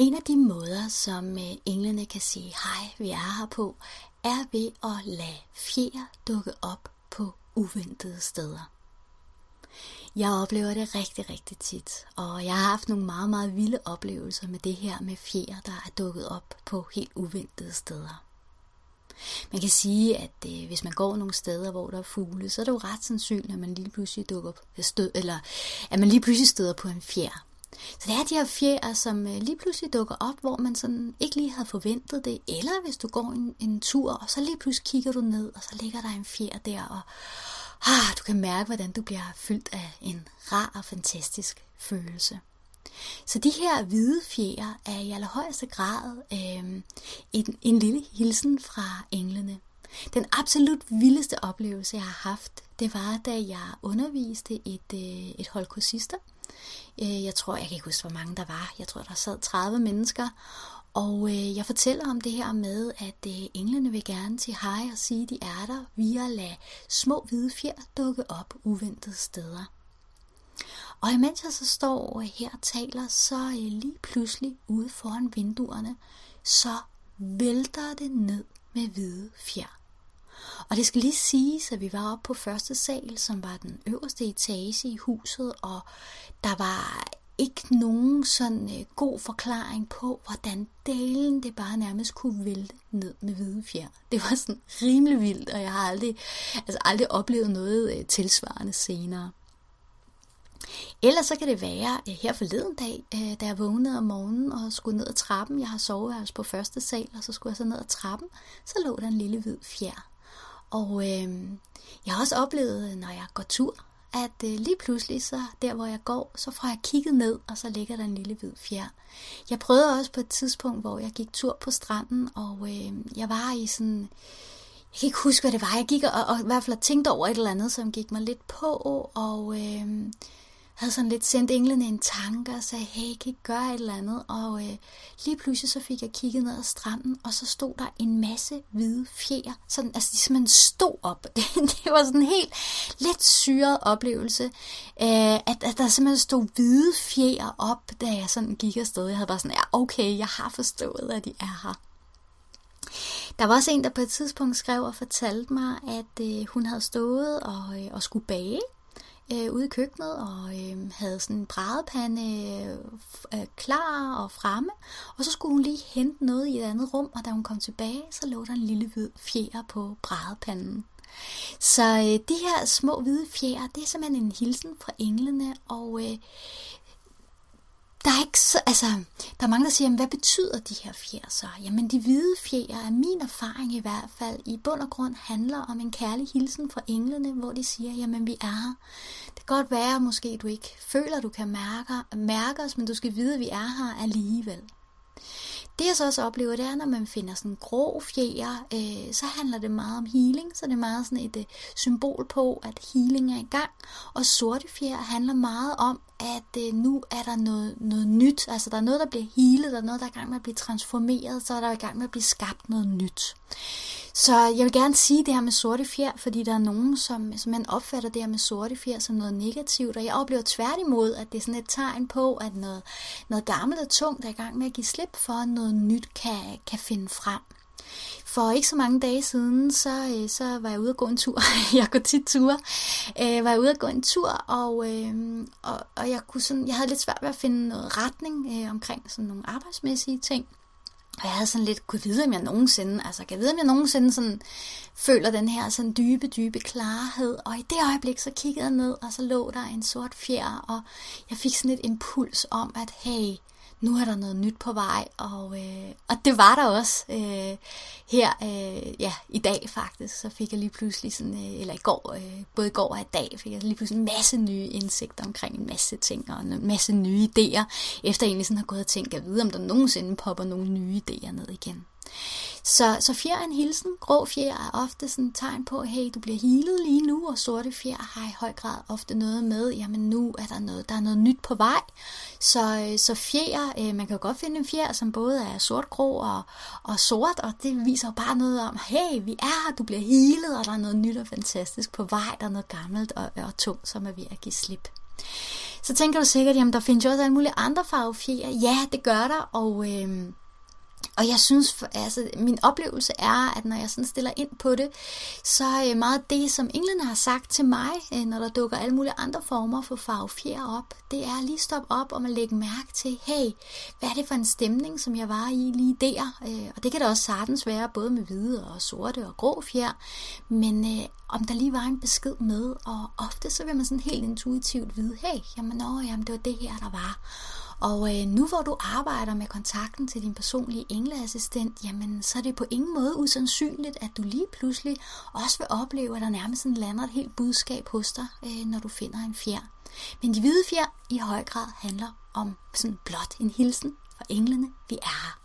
En af de måder, som øh, englene kan sige hej, vi er her på, er ved at lade fjer dukke op på uventede steder. Jeg oplever det rigtig, rigtig tit, og jeg har haft nogle meget, meget vilde oplevelser med det her med fjer, der er dukket op på helt uventede steder. Man kan sige, at øh, hvis man går nogle steder, hvor der er fugle, så er det jo ret sandsynligt, at man lige pludselig dukker stød, eller at man lige pludselig støder på en fjer. Så det er de her fjer, som øh, lige pludselig dukker op, hvor man sådan ikke lige havde forventet det. Eller hvis du går en, en tur, og så lige pludselig kigger du ned, og så ligger der en fjer der, og ah, du kan mærke, hvordan du bliver fyldt af en rar og fantastisk følelse. Så de her hvide fjer er i allerhøjeste grad øh, en, en lille hilsen fra englene. Den absolut vildeste oplevelse, jeg har haft, det var, da jeg underviste et, øh, et hold kursister. Øh, jeg tror, jeg kan ikke huske, hvor mange der var. Jeg tror, der sad 30 mennesker. Og øh, jeg fortæller om det her med, at øh, englene vil gerne sige hej og sige, at de er der, via at lade små hvide fjer dukke op uventede steder. Og imens jeg så står øh, her og taler, så øh, lige pludselig ude foran vinduerne, så vælter det ned med hvide fjer. Og det skal lige siges, at vi var oppe på første sal, som var den øverste etage i huset, og der var ikke nogen sådan øh, god forklaring på, hvordan dalen det bare nærmest kunne vælte ned med hvide fjer. Det var sådan rimelig vildt, og jeg har aldrig, altså aldrig oplevet noget øh, tilsvarende senere. Ellers så kan det være øh, her forleden dag, øh, da jeg vågnede om morgenen og skulle ned ad trappen. Jeg har soveværelse på første sal, og så skulle jeg så ned ad trappen. Så lå der en lille hvid fjer. Og øh, jeg har også oplevet, når jeg går tur, at øh, lige pludselig, så der hvor jeg går, så får jeg kigget ned, og så ligger der en lille hvid fjer. Jeg prøvede også på et tidspunkt, hvor jeg gik tur på stranden, og øh, jeg var i sådan... Jeg kan ikke huske, hvad det var. Jeg gik og, og i hvert fald tænkte over et eller andet, som gik mig lidt på, og øh, havde sådan lidt sendt englene en tanke og sagde, hey, kan I gøre et eller andet? Og øh, lige pludselig så fik jeg kigget ned ad stranden, og så stod der en masse hvide fjer. Sådan, altså de simpelthen stod op. Det, var sådan en helt lidt syret oplevelse, øh, at, at der simpelthen stod hvide fjer op, da jeg sådan gik afsted. Jeg havde bare sådan, ja okay, jeg har forstået, at de er her. Der var også en, der på et tidspunkt skrev og fortalte mig, at øh, hun havde stået og, øh, og skulle bage øh, ude i køkkenet og øh, havde sådan en brædepande øh, øh, klar og fremme. Og så skulle hun lige hente noget i et andet rum, og da hun kom tilbage, så lå der en lille hvid fjer på brædepanden. Så øh, de her små hvide fjer, det er simpelthen en hilsen fra englene, og øh, der er ikke så, altså, der er mange, der siger, hvad betyder de her fjer så? Jamen, de hvide fjer er min erfaring i hvert fald i bund og grund handler om en kærlig hilsen fra englene, hvor de siger, jamen vi er her. Det kan godt være, måske du ikke føler, du kan mærke, mærke os, men du skal vide, at vi er her alligevel. Det jeg så også oplever, det er, når man finder sådan grå fjer, øh, så handler det meget om healing, så det er meget sådan et øh, symbol på, at healing er i gang. Og sorte fjer handler meget om, at øh, nu er der noget, noget nyt, altså der er noget, der bliver healet, der er noget, der er i gang med at blive transformeret, så er der i gang med at blive skabt noget nyt. Så jeg vil gerne sige det her med sorte fjer, fordi der er nogen, som, som man opfatter det her med sorte fjer som noget negativt, og jeg oplever tværtimod, at det er sådan et tegn på, at noget, noget gammelt og tungt er i gang med at give slip for, at noget nyt kan, kan finde frem. For ikke så mange dage siden, så, øh, så var jeg ude at gå en tur. jeg går tit ture. Øh, var jeg ude at gå en tur, og, øh, og, og jeg, kunne sådan, jeg havde lidt svært ved at finde noget retning øh, omkring sådan nogle arbejdsmæssige ting. Og jeg havde sådan lidt, kunne vide, om jeg nogensinde, altså kan jeg vide, om jeg nogensinde sådan, føler den her sådan dybe, dybe klarhed. Og i det øjeblik, så kiggede jeg ned, og så lå der en sort fjer, og jeg fik sådan et impuls om, at hey, nu er der noget nyt på vej, og, øh, og det var der også øh, her øh, ja, i dag faktisk. Så fik jeg lige pludselig sådan, øh, eller i går, øh, både i går og i dag, fik jeg lige pludselig en masse nye indsigter omkring en masse ting, og en masse nye idéer, efter jeg egentlig sådan har gået og tænkt, at vide, om der nogensinde popper nogle nye idéer ned igen. Så, så fjer er en hilsen. Grå fjer er ofte sådan et tegn på, hey, du bliver healet lige nu, og sorte fjer har i høj grad ofte noget med, jamen nu er der noget, der er noget nyt på vej. Så, øh, så fjer, øh, man kan jo godt finde en fjer, som både er sort, grå og, og sort, og det viser jo bare noget om, hey, vi er her, du bliver healet, og der er noget nyt og fantastisk på vej, der er noget gammelt og, og tungt, som er ved at give slip. Så tænker du sikkert, jamen der findes jo også alle mulige andre farvefjer. Ja, det gør der, og... Øh, og jeg synes, altså min oplevelse er, at når jeg sådan stiller ind på det, så er øh, meget det, som englene har sagt til mig, øh, når der dukker alle mulige andre former for farvefjer op, det er lige stoppe op og man lægge mærke til, hey, hvad er det for en stemning, som jeg var i lige der? Øh, og det kan da også sagtens være, både med hvide og sorte og grå fjer, men øh, om der lige var en besked med, og ofte så vil man sådan helt intuitivt vide, hey, jamen, åh, jamen det var det her, der var. Og øh, nu hvor du arbejder med kontakten til din personlige engleassistent, jamen så er det på ingen måde usandsynligt, at du lige pludselig også vil opleve, at der nærmest lander et helt budskab hos dig, øh, når du finder en fjer. Men de hvide fjer i høj grad handler om sådan blot en hilsen fra englene, vi er her.